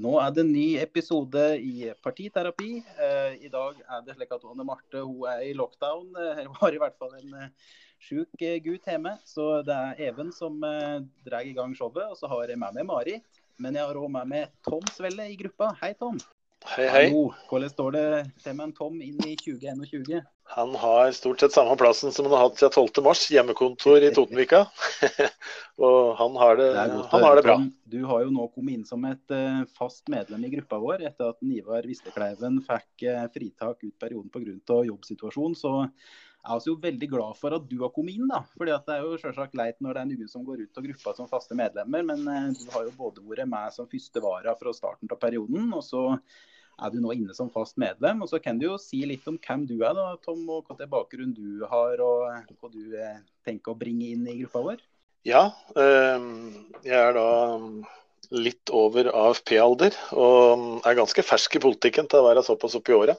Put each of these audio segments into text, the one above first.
Nå er det en ny episode i Partiterapi. Eh, I dag er det slik at Anne Marte hun er i lockdown. Eh, Hun har i hvert fall en eh, sjuk eh, gutt hjemme. Så det er Even som eh, drar i gang showet. Og så har jeg med meg Marit. Men jeg har òg med meg Tom Svelle i gruppa. Hei, Tom. Hei, hei. Hallo. Hvordan står det til med en Tom inn i 2021? Han har stort sett samme plassen som han har hatt siden 12. mars, hjemmekontor i Totenvika. og han har det, Det godt han har det bra. Du har jo nå kommet inn som et eh, fast medlem i gruppa vår etter at Ivar Vistekleiven fikk eh, fritak ut perioden pga. jobbsituasjonen. Så jeg er jo veldig glad for at du har kommet inn. da. Fordi at Det er jo selvsagt leit når det er noen som går ut av gruppa som faste medlemmer, men eh, du har jo både vært med som første vara fra starten av perioden, og så er du nå inne som fast medlem. Og så kan du jo si litt om hvem du er, da, Tom, og hva slags bakgrunn du har, og hva du eh, tenker å bringe inn i gruppa vår. Ja, eh, jeg er da litt over AFP-alder og er ganske fersk i politikken til å være såpass oppi åra.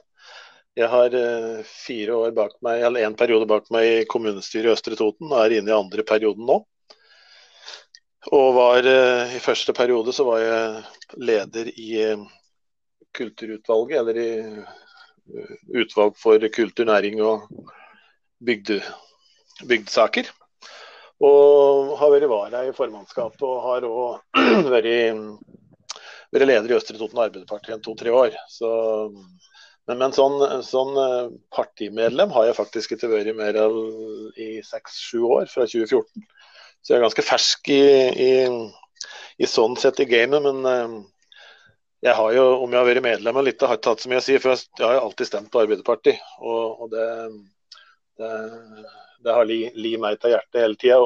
Jeg har eh, fire år bak meg, eller en periode bak meg i kommunestyret i Østre Toten og er inne i andre perioden nå. Og var eh, i første periode så var jeg leder i kulturutvalget, eller i eh, utvalg for kultur, næring og bygde, bygdesaker. Og har vært vara i formannskapet og har òg vært, vært leder i Østre Toten Arbeiderparti en to-tre år. Så, men, men sånn, sånn eh, partimedlem har jeg faktisk ikke vært mer enn i seks-sju år, fra 2014. Så jeg er ganske fersk i, i, i sånn sett i gamet. Men eh, jeg har jo, om jeg har vært medlem eller ikke, har ikke hatt så mye å si. For jeg, har jo alltid stemt på Arbeiderpartiet. Og, og det, det, det har li, meg til hjertet hele tida.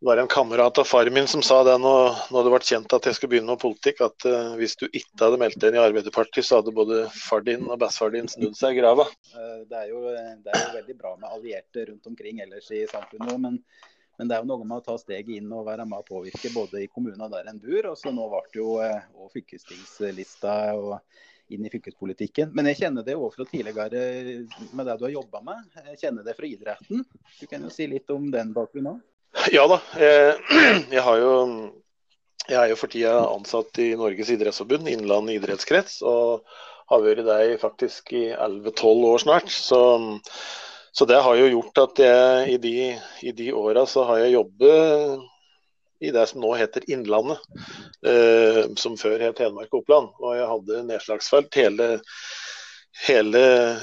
Det var en kamerat av faren min som sa det når, når det ble kjent at jeg skulle begynne med politikk, at uh, hvis du ikke hadde meldt deg inn i Arbeiderpartiet, så hadde både far din og bestefar din snudd seg i grava. Eh, Det det er jo veldig bra med allierte rundt omkring ellers i samfunnet. Men, men det er jo noe med å ta steget inn og være med å påvirke både i kommunene der en bor. Og så nå ble det jo eh, og fylkestingslista og inn i fylkespolitikken. Men jeg kjenner det òg fra tidligere med det du har jobba med. Jeg kjenner det fra idretten. Du kan jo si litt om den bakgrunnen òg. Ja da. Jeg, jeg, har jo, jeg er jo for tida ansatt i Norges idrettsforbund, Innlandet idrettskrets. Og har vært der faktisk i 11-12 år snart. Så, så, det har jo gjort at jeg i de, i de åra så har jeg jobbet i det som nå heter Innlandet, eh, som før het Hedmark og Oppland. Og jeg hadde nedslagsfelt hele, hele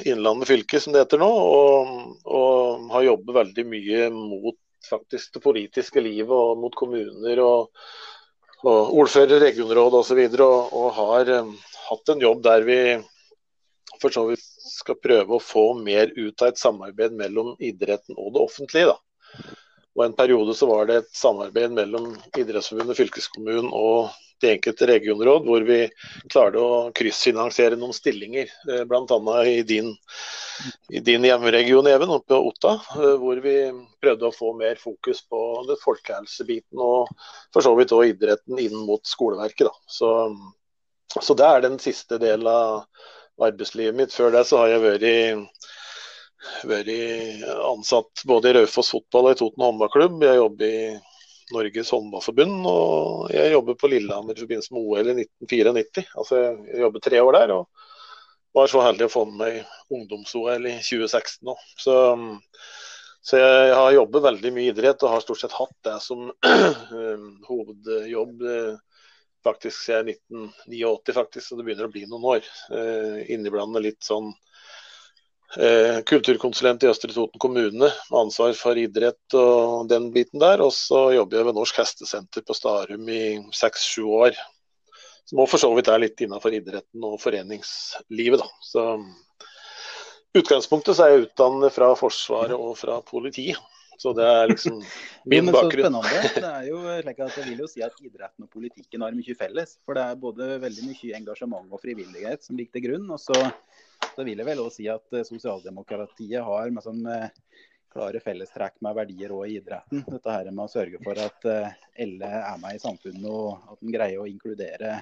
Innlandet fylke, som det heter nå. Og, og har jobbet veldig mye mot faktisk det politiske livet og mot kommuner og, og ordfører, regionråd osv. Og, og, og har um, hatt en jobb der vi for så vidt skal prøve å få mer ut av et samarbeid mellom idretten og det offentlige. Da. Og En periode så var det et samarbeid mellom Idrettsforbundet, fylkeskommunen og de enkelte regionråd, hvor vi klarte å kryssfinansiere noen stillinger. Bl.a. i i din hjemmeregion Even, oppe på Otta, hvor vi prøvde å få mer fokus på det folkehelsebiten og for så vidt òg idretten inn mot skoleverket. Da. Så, så det er den siste delen av arbeidslivet mitt. Før det så har jeg vært vært ansatt både i Raufoss fotball og i Toten håndballklubb. Jeg jobber i Norges håndballforbund, og jeg jobber på Lillehammer i forbindelse med OL i 1994. Altså, jeg jobber tre år der, og var så heldig å få med meg ungdoms-OL i 2016 òg. Så, så, jeg har jobbet veldig mye idrett og har stort sett hatt det som hovedjobb faktisk siden 1989, faktisk, så det begynner å bli noen år. Inniblandet litt sånn Eh, kulturkonsulent i Østre Toten kommune med ansvar for idrett og den biten der. Og så jobber jeg ved Norsk Hestesenter på Starum i seks-sju år. Som òg for så vidt er litt innenfor idretten og foreningslivet, da. Så utgangspunktet så er jeg utdannet fra Forsvaret og fra politiet. Så det er liksom min bakgrunn. Det er jo slik at Jeg vil jo si at idretten og politikken har mye felles. For det er både veldig mye engasjement og frivillighet som ligger til grunn. Og så, så vil jeg vel også si at eh, sosialdemokratiet har med sånn eh, klare fellestrekk med verdier òg i idretten. Dette her med å sørge for at eh, alle er med i samfunnet og at en greier å inkludere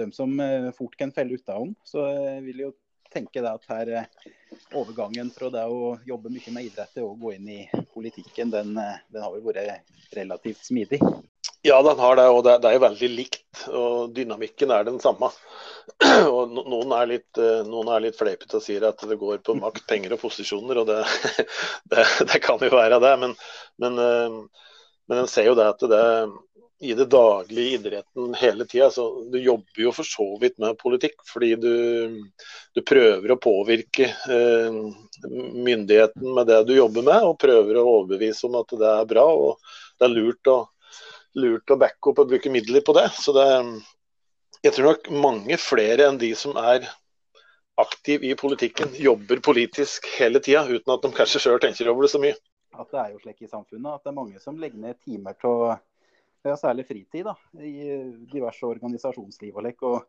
dem som fort kan felle utenom. Så jeg vil jo tenke det at her eh, overgangen fra det å jobbe mye med idrett til å gå inn i politikken, den, eh, den har vel vært relativt smidig. Ja, den har det, og det, det er jo veldig likt og dynamikken er den samme. Og noen er litt, noen er litt fleipete og sier at det går på makt, penger og posisjoner, og det, det, det kan jo være det. Men, men, men en ser jo det at det i det daglige idretten hele tida. Du jobber jo for så vidt med politikk, fordi du, du prøver å påvirke eh, myndigheten med det du jobber med, og prøver å overbevise om at det er bra og det er lurt å, lurt å backe opp og bruke midler på det. Så det, jeg tror nok mange flere enn de som er aktiv i politikken, jobber politisk hele tida, uten at de kanskje sjøl tenker over det så mye. At det er jo slik i samfunnet at det er mange som legger ned timer til å ja, særlig fritid, da, i diverse organisasjonsliv og lek. Og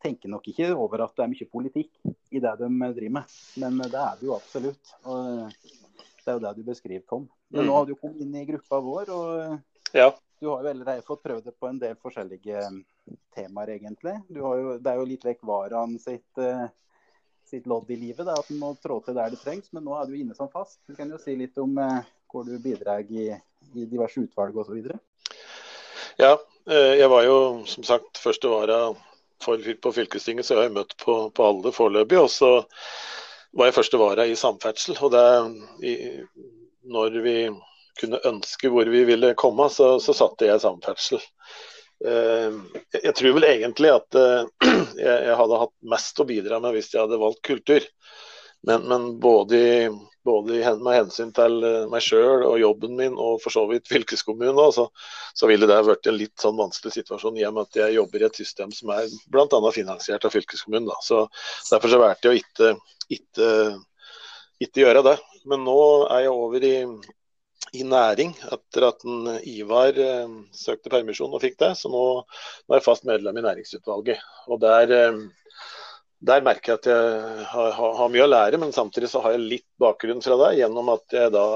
tenker nok ikke over at det er mye politikk i det de driver med. Men det er det jo absolutt. Og det er jo det du beskriver, Tom. Men nå mm. har du kommet inn i gruppa vår, og ja. du har jo allerede fått prøvd det på en del forskjellige temaer, egentlig. Jo, det er jo litt vekk varaen sitt, sitt lodd i livet, er at en må trå til der det trengs. Men nå er du inne som fast. Du kan jo si litt om eh, hvor du bidrar i, i diverse utvalg osv. Ja, eh, jeg var jo som sagt første vara på fylkestinget, så jeg har møtt på, på alle foreløpig. Og så var jeg første vara i samferdsel. Og det, i, når vi kunne ønske hvor vi ville komme, så, så satte jeg samferdsel. Eh, jeg tror vel egentlig at eh, jeg hadde hatt mest å bidra med hvis jeg hadde valgt kultur. Men, men både, både, med hensyn til eh, meg sjøl og jobben min, og for så vidt fylkeskommunen, så, så ville det vært en litt sånn vanskelig situasjon i og med at jeg jobber i et system som er bl.a. finansiert av fylkeskommunen. Da. Så Derfor så valgte jeg å ikke, ikke, ikke, gjøre det. Men nå er jeg over i, i næring etter at en Ivar eh, søkte permisjon og fikk det. Så nå, nå er jeg fast medlem i næringsutvalget. Og der eh, der merker jeg at jeg har, har, har, mye å lære, men samtidig så har jeg litt bakgrunn fra deg gjennom at jeg da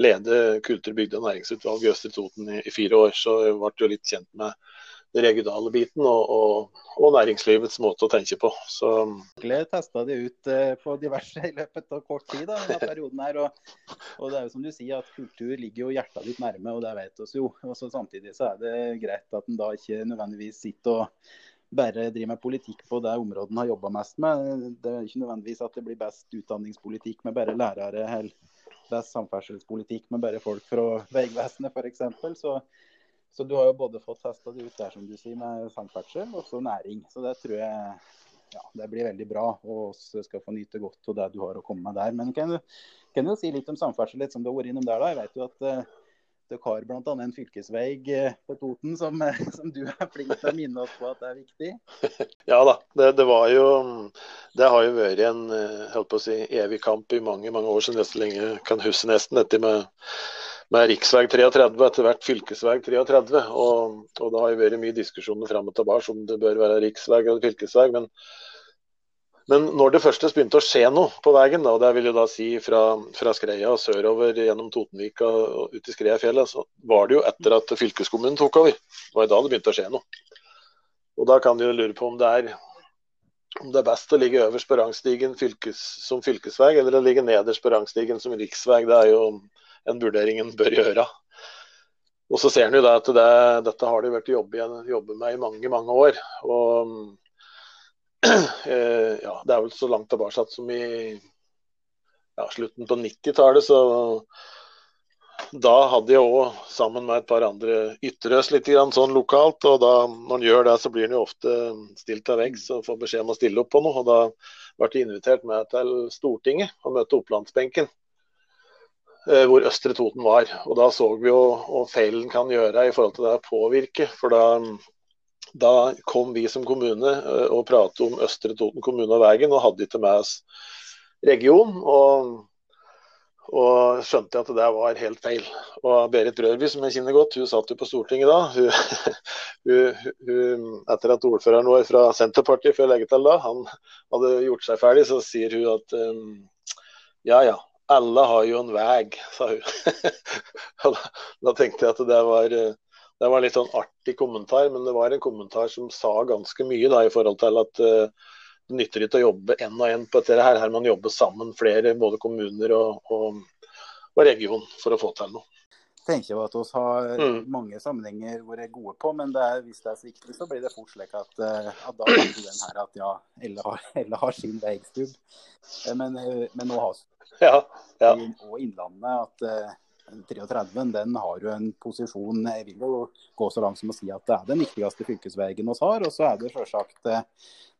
leder kultur-, bygde- og næringsutvalget i Østre Toten i, i, fire år. Så jeg ble jo litt kjent med den regionale biten og, og, og, næringslivets måte å tenke på. Så Jeg testa det ut eh, på diverse i løpet av kort tid. da, denne perioden her, og, og, det er jo som du sier, at kultur ligger jo hjertet ditt nærme, og det vet oss jo. Og så Samtidig så er det greit at en da ikke nødvendigvis sitter og bare driver med politikk på det området han har jobba mest med. Det er ikke nødvendigvis at det blir best utdanningspolitikk med bare lærere, eller best samferdselspolitikk med bare folk fra Vegvesenet f.eks. Så, så du har jo både fått testa det ut der, som du sier, med samferdsel, og så næring. Så det tror jeg ja, det blir veldig bra, og vi skal få nyte godt av det du har å komme med der. Men kan du, kan du si litt om samferdsel, litt som du har vært innom der? da? Jeg vet jo at uh, kar, bl.a. en fylkesvei eh, på Toten som, eh, som, du er flink til å minne oss på at det er viktig? Ja da, det, det, var jo Det har jo vært en eh, holdt på å si, evig kamp i mange mange år siden. Så lenge kan huske nesten dette med, med rv. 33, etter hvert fylkesvei 33. Og, og det har jo vært mye diskusjoner fram og tilbake om det bør være riksvei eller fylkesvei. men men når det først begynte å skje noe på veien, og det vil jo da si fra, fra Skreia og sørover gjennom Totenvika og ut i Skreiafjellet, så var det jo etter at fylkeskommunen tok over. Det var da det begynte å skje noe. Og da kan du jo lure på om det er om det er best å ligge øverst på rangstigen fylkes, som fylkesvei, eller å ligge nederst på rangstigen som riksvei. Det er jo en vurdering en bør gjøre. Og så ser en jo da at det, dette har det vært jobbet jobbe med i mange, mange år. Og ja, det er vel så langt tilbake som i ja, slutten på 90-tallet. Så da hadde jeg òg, sammen med et par andre, ytret litt sånn lokalt. Og da, når en gjør det, så blir en jo ofte stilt til veggs og får beskjed om å stille opp på noe. Og da ble jeg invitert med til Stortinget og møte opplandsbenken. Eh, hvor Østre Toten var. Og da så vi jo hva feilen kan gjøre i forhold til det å påvirke. For da da kom vi som kommune eh, og pratet om Østre Toten kommune og veien, og hadde ikke med oss region. Og, og skjønte at det var helt feil. Og Berit Rørby, som jeg kjenner godt, hun satt jo på Stortinget da. Hun, hun, hun, etter at ordføreren vår fra Senterpartiet, før legge til da, han hadde gjort seg ferdig, så sier hun at um, ja ja, alle har jo en vei, sa hun. da, da tenkte jeg at det var uh, det var en litt sånn artig kommentar, men det var en kommentar som sa ganske mye da, i forhold til at uh, det nytter ikke å jobbe én og én på dette. Her Her man jobber sammen flere, både kommuner og, og, og region, for å få til noe. tenker jo at vi har mm. mange sammenhenger vært gode på, men det er, hvis det er sviktig, så blir det fort slik at, at da tenker den her at ja, alle har, alle har sin veistubb. Men, men nå har ja, ja. og Innlandet at 33 den har jo en posisjon Jeg vil jo gå så langt som å si at det er den viktigste fylkesveien vi har. Og så er det selvsagt eh,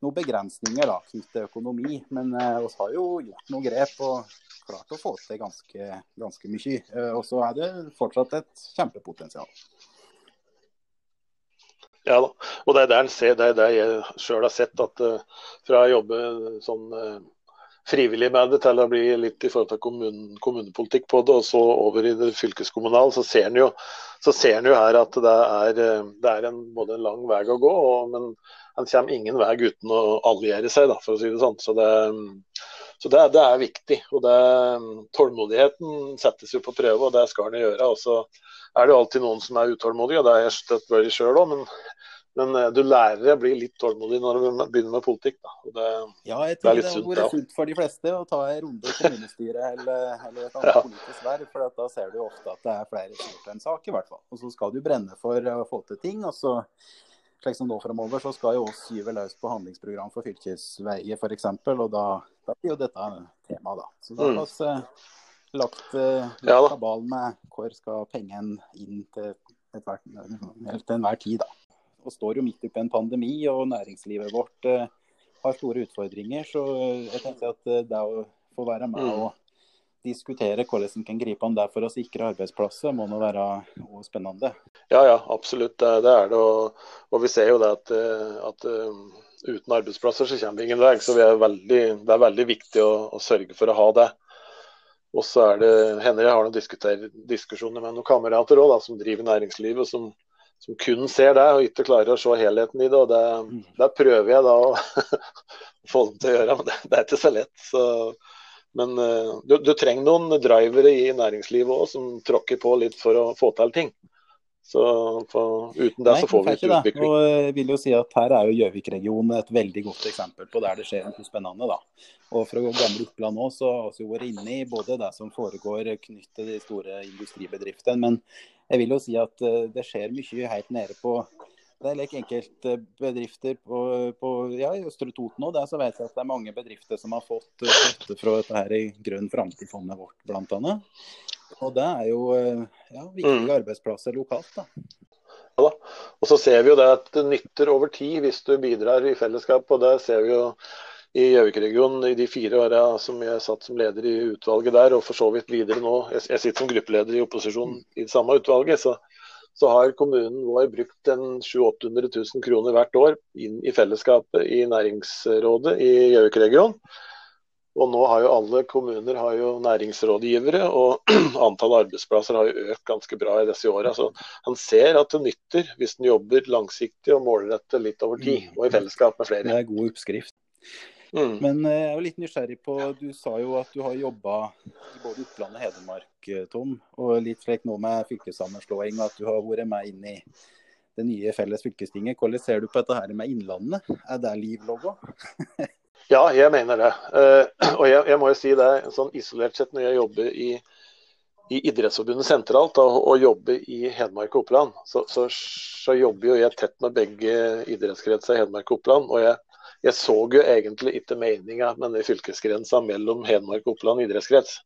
noen begrensninger da, knyttet til økonomi. Men vi eh, har jo gjort noen grep og klart å få til ganske, ganske mye. Eh, og så er det fortsatt et kjempepotensial. Ja da, og det er der, ser, det er der jeg sjøl har sett at fra å jobbe sånn frivillig med det til å bli litt i forhold til kommunen, kommunepolitikk på det, og så over i det fylkeskommunale, så ser en jo, jo, her at det er, det er en, både en lang vei å gå, og, men en kommer ingen vei uten å alliere seg, da, for å si det sånn. Så det, så det, det er viktig. og det, Tålmodigheten settes jo på prøve, og det skal en gjøre. og så er det jo alltid noen som er utålmodige, og det har jeg støtt vært sjøl òg. Men men uh, du lærer å bli litt tålmodig når du begynner med politikk. Da. Det, ja, jeg tror det, det har sunt for de fleste å ta en runde i kommunestyret eller, eller, et annet ja. politisk verv. For da ser du ofte at det er flere som gjør en sak, i hvert fall. Og så skal du brenne for å få til ting. og så slik som nå fremover, så skal jo oss gyve løs på handlingsprogram for fylkesveier f.eks. Og da, da, blir jo dette tema, da. Så da har vi mm. lagt, uh, lagt ja, kabal med hvor skal pengene inn til, til enhver tid, da og står jo midt oppi en pandemi, og næringslivet vårt eh, har store utfordringer. Så jeg tenker at eh, det å få være med mm. og diskutere hvordan en kan gripe an det for å sikre arbeidsplasser, må nå være spennende. Ja, ja, absolutt. Det, det er det. Og, og, vi ser jo det at, eh, at uten arbeidsplasser så kommer vi ingen vei. Så er veldig, det er veldig viktig å, å, sørge for å ha det. Og så er det, jeg har noen diskusjoner med noen kamerater også, da, som driver næringslivet, som, som kun ser det og ikke klarer å se helheten i det. og Det, mm. det prøver jeg da å få dem til å gjøre, men det, det er ikke så lett. Så, men uh, du, du, trenger noen drivere i næringslivet òg som tråkker på litt for å få til ting. Så for, uten det Nei, så får vi ikke utvikling. Og jeg eh, vil jo si at Her er jo Gjøvik-regionen et veldig godt eksempel på der det skjer noe spennende. da. Og Fra gamle Oppland òg så har vi vært inne i både det som foregår knyttet til de store industribedriftene, men jeg vil jo si at eh, det skjer mye helt nede på det er like enkeltbedrifter på, på, ja, Østre Toten òg. Så vet jeg at det er mange bedrifter som har fått støtte fra dette her i Grønn framtid-fondet vårt, bl.a. Og det er jo eh, ja, viktige mm. arbeidsplasser lokalt. da. Ja, da. Og så ser vi jo det at det nytter over tid hvis du bidrar i fellesskap. og Det ser vi jo i Gjøvik-regionen i de fire åra som jeg satt som leder i utvalget der, og for så vidt videre nå. Jeg, sitter som gruppeleder i opposisjonen i det samme utvalget. Så, så har kommunen vår brukt 700 000-800 000 kroner hvert år inn i fellesskapet i næringsrådet i Gjøvik-regionen. Og nå har jo alle kommuner har jo næringsrådgivere, og antall arbeidsplasser har jo økt ganske bra i disse åra. Så han ser at det nytter hvis en jobber langsiktig og målrettet litt over tid, mm. og i fellesskap med flere. Det er god oppskrift. Mm. Men eh, jeg er jo litt nysgjerrig på, du sa jo at du har jobba i både Oppland og Hedmark, eh, Tom. Og litt slik nå med fylkessammenslåing, og at du har vært med inn i det nye felles fylkestinget. Hvordan ser du på dette her med Innlandet? Er det liv logga? Ja, jeg mener det. Uh, og jeg, jeg, må jo si det, sånn isolert sett når jeg jobber i, i Idrettsforbundet sentralt og, og, jobber i Hedmark og Oppland, så, så, så, jobber jo jeg tett med begge idrettskretser i Hedmark og Oppland. og jeg, jeg så jo egentlig ikke meninga med den fylkesgrensa mellom Hedmark og Oppland idrettskrets.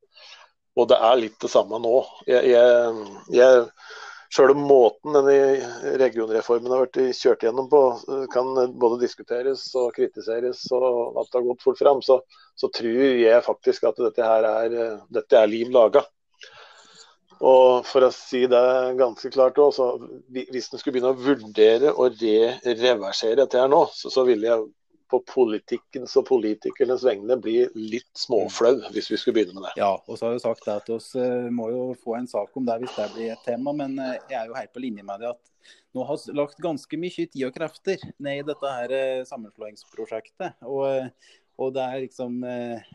Og det er litt det samme nå. Jeg, jeg Sjøl om måten denne regionreformen har vært kjørt gjennom på kan både diskuteres og kritiseres, og at det har gått fort fram, så, så tror jeg faktisk at dette her er, dette er liv laga. Og for å si det ganske klart også, Hvis en skulle begynne å vurdere å re reversere dette her nå, så, så ville jeg på politikkens og politikernes vegne blir litt småflau hvis vi skulle begynne med det. Ja, og så har jo sagt at vi eh, må jo få en sak om det hvis det blir et tema. Men eh, jeg er jo helt på linje med det at nå har vi lagt ganske mye tid og krefter ned i dette her eh, sammenslåingsprosjektet. Og, og det er liksom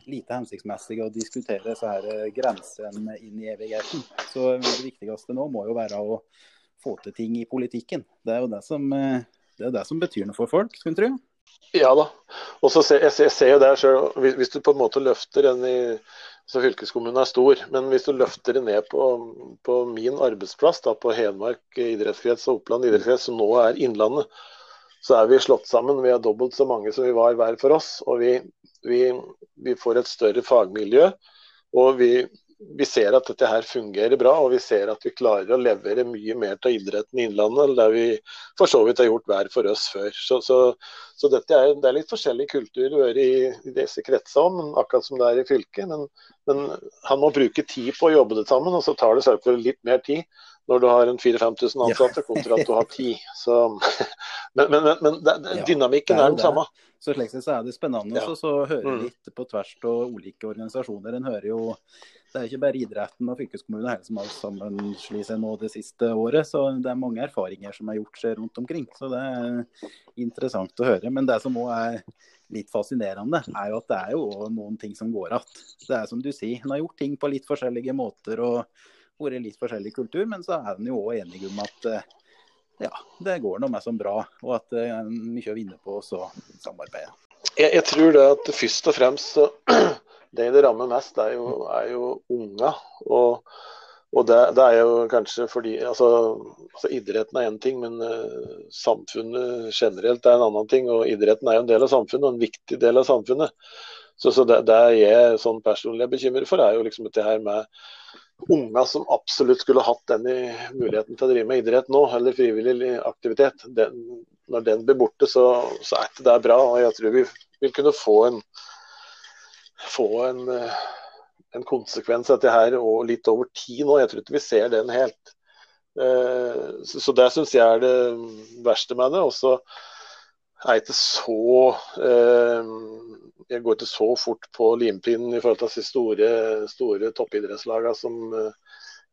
lite hensiktsmessig å diskutere disse her grensene inn i evigheten. Så det viktigste nå må jo være å få til ting i politikken. Det er jo det som, det er det som betyr noe for folk, skulle en tro. Ja da. Og så ser, jeg, ser jo det selv, hvis, hvis, du på en måte løfter den i Så fylkeskommunen er stor. Men hvis du løfter det ned på, på min arbeidsplass, da, på Hedmark idrettskrets og Oppland idrettskrets, som nå er Innlandet, så er vi slått sammen. Vi er dobbelt så mange som vi var hver for oss. Og vi, vi, vi får et større fagmiljø. Og vi, vi ser at dette her fungerer bra, og vi ser at vi klarer å levere mye mer til idretten i Innlandet der vi for så vidt har gjort hver for oss før. Så, så, så dette er, det er litt forskjellig kultur å være i, i disse kretsene, akkurat som det er i fylket. Men, men, han må bruke tid på å jobbe det sammen, og så tar det selvfølgelig litt mer tid når du har en 4000-5000 ansatte, kontra at du har ti. Så, men, men, men det, dynamikken ja, er, den samme. Så slik sett så er det spennende ja. å høre mm. litt på tvers av ulike organisasjoner. En hører jo det er ikke bare idretten og fylkeskommunen som har sammenslått seg nå det siste året. Så det er mange erfaringer som er gjort seg rundt omkring. Så det er interessant å høre. Men det som òg er litt fascinerende, er jo at det er jo noen ting som går igjen. Det er som du sier, en har gjort ting på litt forskjellige måter og vært litt forskjellig kultur, men så er en jo òg enig om at ja, det går nå meg som bra, og at det er mye å vinne på å samarbeide. Jeg, jeg tror det at først og fremst så det det rammer mest, er jo, er jo unga. Og, og det, det, er jo kanskje fordi altså, altså Idretten er én ting, men uh, samfunnet generelt er en annen ting. Og idretten er jo en del av samfunnet, og en viktig del av samfunnet. Så, så det, det jeg sånn personlig er bekymret for, er jo liksom dette her med unga som absolutt skulle hatt den i muligheten til å drive med idrett nå, eller frivillig aktivitet. Den, når den blir borte, så, så er ikke det bra. og Jeg tror vi vil kunne få en få en, eh, en konsekvens av dette her og litt over tid nå. Jeg tror ikke vi ser den helt. Eh, så det syns jeg er det verste med det. Og så er jeg ikke så eh, Jeg går ikke så fort på limpinnen i forhold til de store, store toppidrettslagene som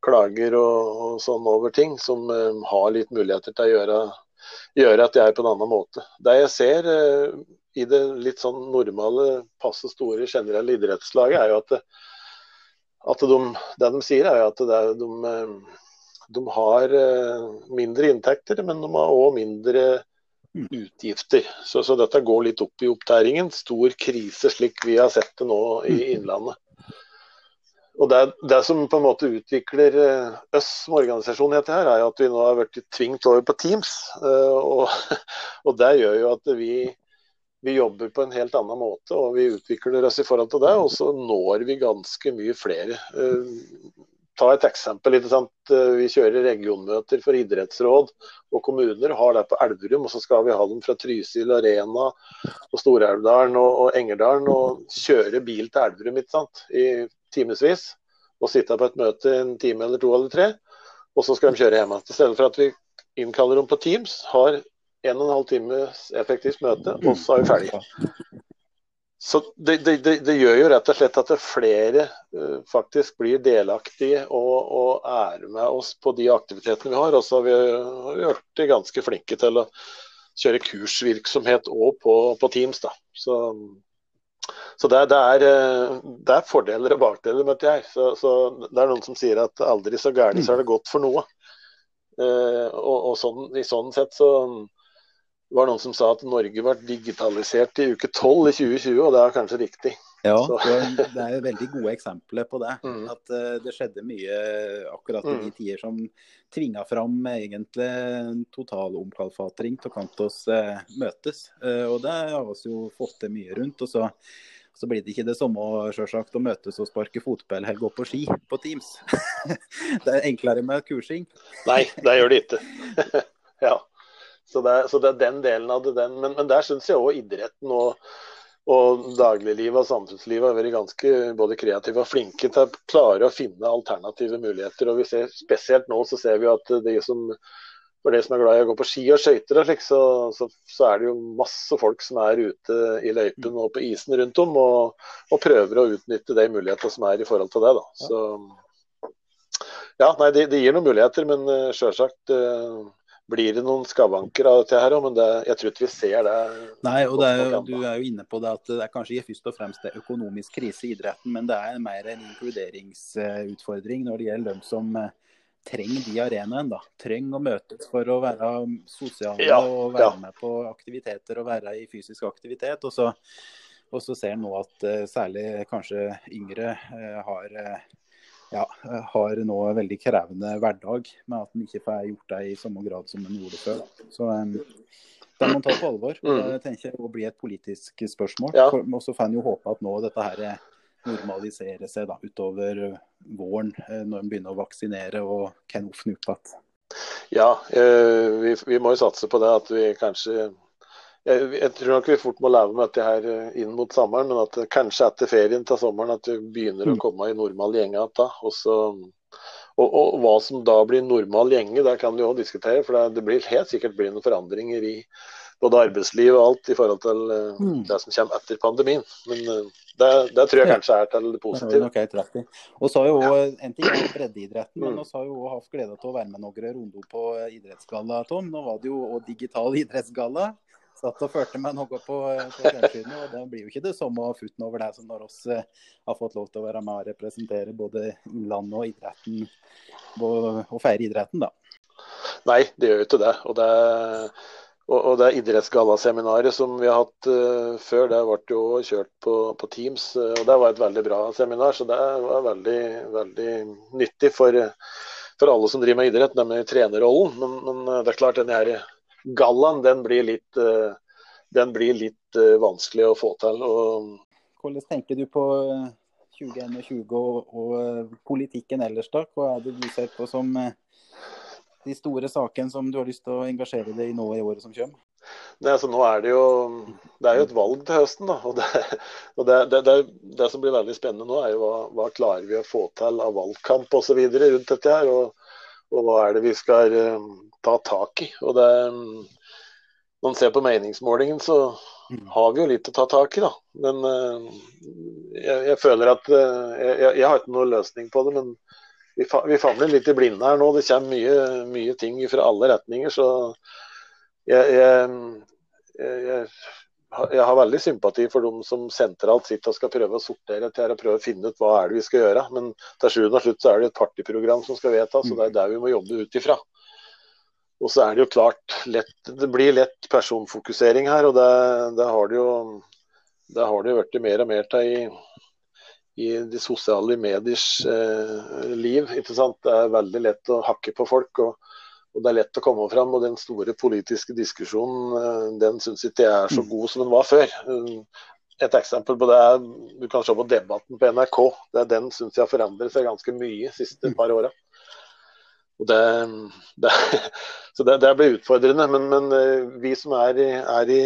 klager og, og, sånn over ting, som har litt muligheter til å gjøre, gjøre at de er på en annen måte. Det jeg ser i det litt sånn normale, passe store, generelle idrettslaget, er jo at, at de, det de sier, er jo at det, de, de, har eh, mindre inntekter, men de har òg mindre utgifter. Så, så, dette går litt opp i opptæringen. Stor krise, slik vi har sett det nå i Innlandet. Og det, det, som på en måte utvikler eh, oss som organisasjon, heter her, er at vi nå har blitt tvingt over på Teams. Eh, og, og det gjør jo at vi vi jobber på en helt annen måte og vi utvikler oss i forhold til det. Og så når vi ganske mye flere. Eh, ta et eksempel. Eh, vi kjører regionmøter for idrettsråd og kommuner. Har det på Elverum, og så skal vi ha dem fra Trysil Arena og Stor-Elvdalen og, og, Engerdalen. Og kjøre bil til Elverum ikke sant? i timevis. Og sitte på et møte en time eller to eller tre. Og så skal de kjøre hjem igjen. I stedet for at vi innkaller dem på Teams, har en og en halv times effektivt møte, og så er vi ferdige. Så det, det, det, det, gjør jo rett og slett at flere uh, faktisk blir delaktige og, og, er med oss på de aktivitetene vi har. Og så har vi, vært ganske flinke til å kjøre kursvirksomhet òg på, på, Teams. Da. Så, så det, er, eh, det, er, fordeler og bakdeler møter jeg. Så, så, det er noen som sier at aldri så gærent så er det godt for noe. Uh, og, og sånn, i sånn sett så det var noen som sa at Norge ble digitalisert i uke 12 i 2020, og det er kanskje riktig. Ja, det er veldig gode eksempler på det. Mm. At uh, det skjedde mye akkurat i de mm. tider som tvinga fram egentlig en total omkalfatring av Kantos uh, møtes. Uh, og det har vi jo fått til mye rundt. og så så blir det ikke det samme selvsagt, å møtes og sparke fotball eller gå på ski på Teams. det er enklere med kursing. Nei, det gjør det ikke. ja. Så det, så det, er den delen av det. Den. Men, men der syns jeg òg idretten og, og dagliglivet og samfunnslivet har vært ganske både kreative og flinke til å klare å finne alternative muligheter. Og vi ser Spesielt nå så ser vi at de som for de som er glad i å gå på ski og skøyter, så, så, så, er det jo masse folk som er ute i løypen og på isen rundt om og, og prøver å utnytte de mulighetene som er i forhold til det. Da. Så, ja, nei, det, de gir noen muligheter, men uh, sjølsagt uh, blir det noen skavanker av dette her men det, jeg tror ikke vi ser det. Nei, og er jo, Du er jo inne på det at det er kanskje ikke først og fremst det økonomisk krise i idretten, men det er mer en inkluderingsutfordring når det gjelder dem som eh, trenger de arenaene. da. Trenger å møtes for å være sosiale ja, og være ja. med på aktiviteter og være i fysisk aktivitet. og så Og så ser en nå at uh, særlig kanskje yngre uh, har, ja, har nå en veldig krevende hverdag med at en ikke får gjort det i samme grad som en gjorde før. Så um, det må en ta på alvor. og Det tenker jeg å bli et politisk spørsmål. Ja. Og så får en jo håpe at nå dette her normaliserer seg da, utover våren, når en begynner å vaksinere og kan åpne opp igjen. Ja, vi, vi må jo satse på det at vi kanskje jeg, jeg, tror nok vi fort må leve med dette her eh, inn mot sommeren, men at kanskje etter ferien til sommeren at vi begynner å mm. komme i normal gjenge igjen. Og, og, hva som da blir normal gjenge, det kan vi òg diskutere. For det, det, blir helt sikkert blir noen forandringer i både arbeidsliv og alt i forhold til uh, mm. det som kommer etter pandemien. Men uh, det, det, tror jeg kanskje er til det positive. Det og så har jo ja. En ting er breddeidretten, men vi mm. har jo hatt glede av å være med noen runder på idrettsgalla, Tom. Nå var det jo og digital idrettsgalla satt og førte meg noe på, på fjernsynet. Og det blir jo ikke det samme futten over det som når oss uh, har fått lov til å være med og representere både Innlandet og idretten, og, feire idretten, da. Nei, det gjør jo ikke det. Og det, og, og det idrettsgallaseminaret som vi har hatt uh, før, det ble jo kjørt på, på, Teams. Uh, og det var et veldig bra seminar, så det var veldig, veldig nyttig for, for alle som driver med idrett, nemlig trenerrollen. Men, men det er klart, denne her gallaen den blir litt, eh, den blir litt eh, vanskelig å få til. Og... Hvordan tenker du på 2021 eh, og, og, politikken ellers, da? Hva er det du ser på som de store sakene som du har lyst til å engasjere deg i nå i året som kommer? Nei, altså nå er det jo det er jo et valg til høsten. da, og Det, og det, det, det som blir veldig spennende nå, er jo hva, hva klarer vi å få til av valgkamp osv. rundt dette. her, og, og, hva er det vi skal ta tak i. Og det, når man ser på meningsmålingen, så mm. har vi jo litt å ta tak i, da. Men uh, jeg, jeg, føler at uh, jeg, jeg, har ikke noen løsning på det. Men vi, fa vi famler litt i blinde her nå. Det kommer mye, mye ting fra alle retninger. Så jeg, jeg, har veldig sympati for dem som sentralt sitter og skal prøve å sortere til og prøve å finne ut hva er det vi skal gjøre. Men til sjuende og slutt så er det et partiprogram som skal vedtas, og det er der vi må jobbe ut ifra. Og så er det jo klart lett, Det blir lett personfokusering her, og det, det har det jo det har det jo blitt mer og mer til i, i de sosiale mediers eh, liv. ikke sant? Det er veldig lett å hakke på folk, og, og, det er lett å komme fram. Og den store politiske diskusjonen eh, den syns ikke jeg er så mm. god som den var før. Et eksempel på det er du kan se på debatten på NRK. Det, den syns jeg har forandret seg ganske mye de siste par åra. Det, det, så det, det, blir utfordrende. Men, men, eh, vi som er, er i,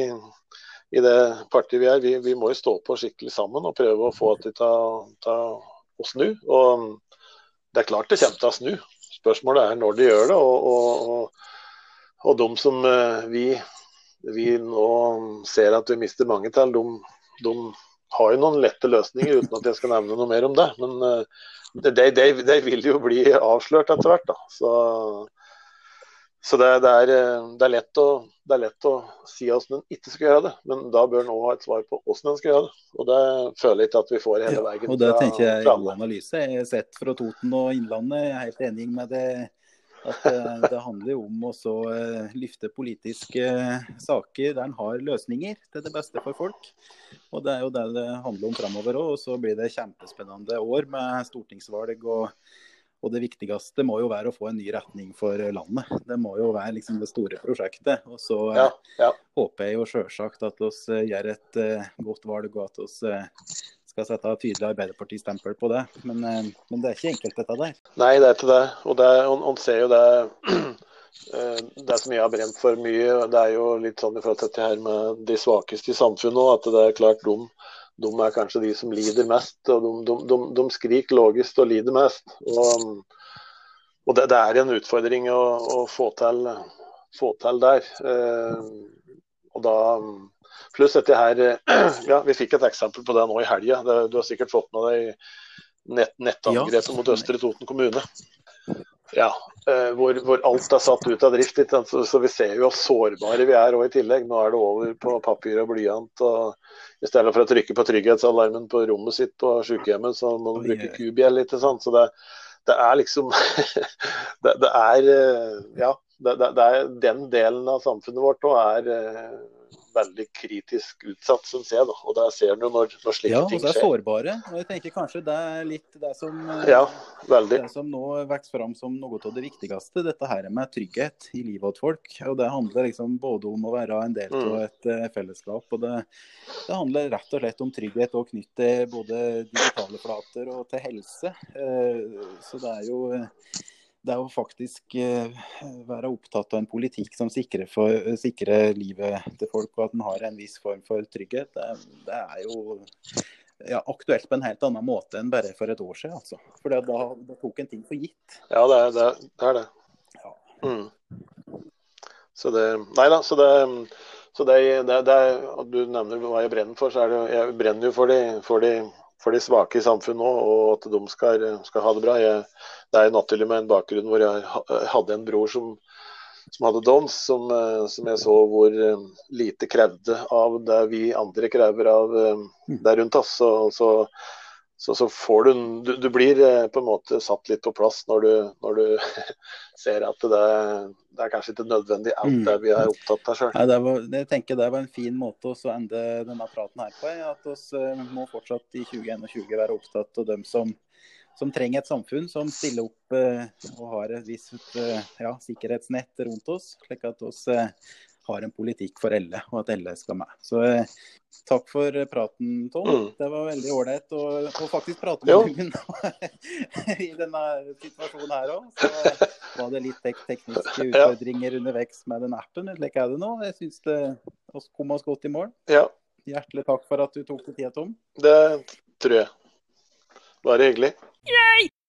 i, det partiet vi er, vi, vi, må jo stå på skikkelig sammen og prøve å få til å snu. Og det er klart det kommer til å snu. Spørsmålet er når de gjør det. Og, og, og, de som eh, vi, vi, nå ser at vi mister mange til, de, de har jo noen lette løsninger, uten at jeg skal nevne noe mer om det. Men de, de, det, det, vil jo bli avslørt etter hvert. da. Så, så det, det, er, det, er lett å, det er lett å si hvordan en ikke skal gjøre det, men da bør en òg ha et svar på hvordan en skal gjøre det. Og det føler jeg ikke at vi får hele veien. Ja, og Det tenker jeg er god analyse. Jeg har sett fra Toten og Innlandet. Jeg er helt enig med det at eh, det handler om å så eh, lyfte politiske saker der en har løsninger til det beste for folk. Og Det er jo det det handler om framover òg. Og så blir det kjempespennende år med stortingsvalg. og, og Det viktigste må jo være å få en ny retning for landet. Det må jo være liksom det store prosjektet. Og Så ja, ja. håper jeg jo sjølsagt at vi gjør et godt valg, og at vi skal sette tydelig Arbeiderparti-stempel på det. Men, eh, men, det er ikke enkelt, dette der. Nei, det er ikke det. Og det, on, ser jo det eh, det som jeg har brent for mye, det er jo litt sånn i forhold til dette her med de svakeste i samfunnet òg. At det er klart de, de, er kanskje de som lider mest. Og de, de, de skriker lavest og lider mest. Og, og det, det, er en utfordring å, å få, til, få, til, der. Eh, og da Pluss dette her Ja, vi fikk et eksempel på det nå i helga. Du har sikkert fått med deg nett, nettangrepet ja. mot Østre Toten kommune. Ja, eh, hvor, hvor, alt er satt ut av drift. Så, så, vi ser jo hvor sårbare vi er òg i tillegg. Nå er det over på papir og blyant. og I stedet for å trykke på trygghetsalarmen på rommet sitt på sykehjemmet, så må man bruke kubjell. Så det, det, er liksom det, det, er eh, Ja, det, det, er, den delen av samfunnet vårt òg er eh, veldig kritisk utsatt, syns jeg. Da. Og det ser du når, når slike Ja, og det er skjer. sårbare. Og jeg tenker kanskje det er litt det som, eh, Ja, det som nå vokser fram som noe av det viktigste. Dette her med trygghet i livet til folk. Og det handler liksom både om å være en del av Mm. et eh, fellesskap, og det, det handler rett og slett om trygghet og knytt til både digitale flater og til helse. Eh, Så det er jo det er jo faktisk eh, være opptatt av en politikk som sikrer, for, sikrer livet til folk, og at en har en viss form for trygghet. Det, det er jo ja, aktuelt på en helt annen måte enn bare for et år siden. Altså. For da, da tok en ting for gitt. Ja, det er det. er det. Ja. Mm. Så det Nei da, så det så det, det, det Du nevner hva jeg brenner for. så er det, Jeg brenner jo for de, for de, for de svake i samfunnet òg, og at de skal, skal ha det bra. Jeg, det er naturlig med en bakgrunn hvor jeg hadde en bror som, som hadde Downs, som, eh, som jeg så hvor eh, lite krevde av det vi andre krever av eh, det rundt oss. Så, så, så, så får du, du Du blir eh, på en måte satt litt på plass når du, når du ser at det, det er kanskje ikke nødvendig alt Mm. det vi er opptatt av sjøl. Jeg tenker det var en fin måte å ende denne praten her på. At vi må fortsatt i 2021 være opptatt av dem som, som trenger et samfunn som stiller opp eh, og har et visst eh, ja, sikkerhetsnett rundt oss, slik at eh, har en politikk for Elle, og at Elle skal med. Så eh, takk for eh, praten, Tom. Mm. Det var veldig ålreit å å faktisk prate med deg i denne situasjonen her òg. Så var det litt tek tekniske Ja. utfordringer underveis med den appen. Slik er det nå. Jeg syns det oss kom oss godt i mål. Ja, Hjertelig takk for at du tok deg tid, Tom. det tror jeg. Bare hyggelig.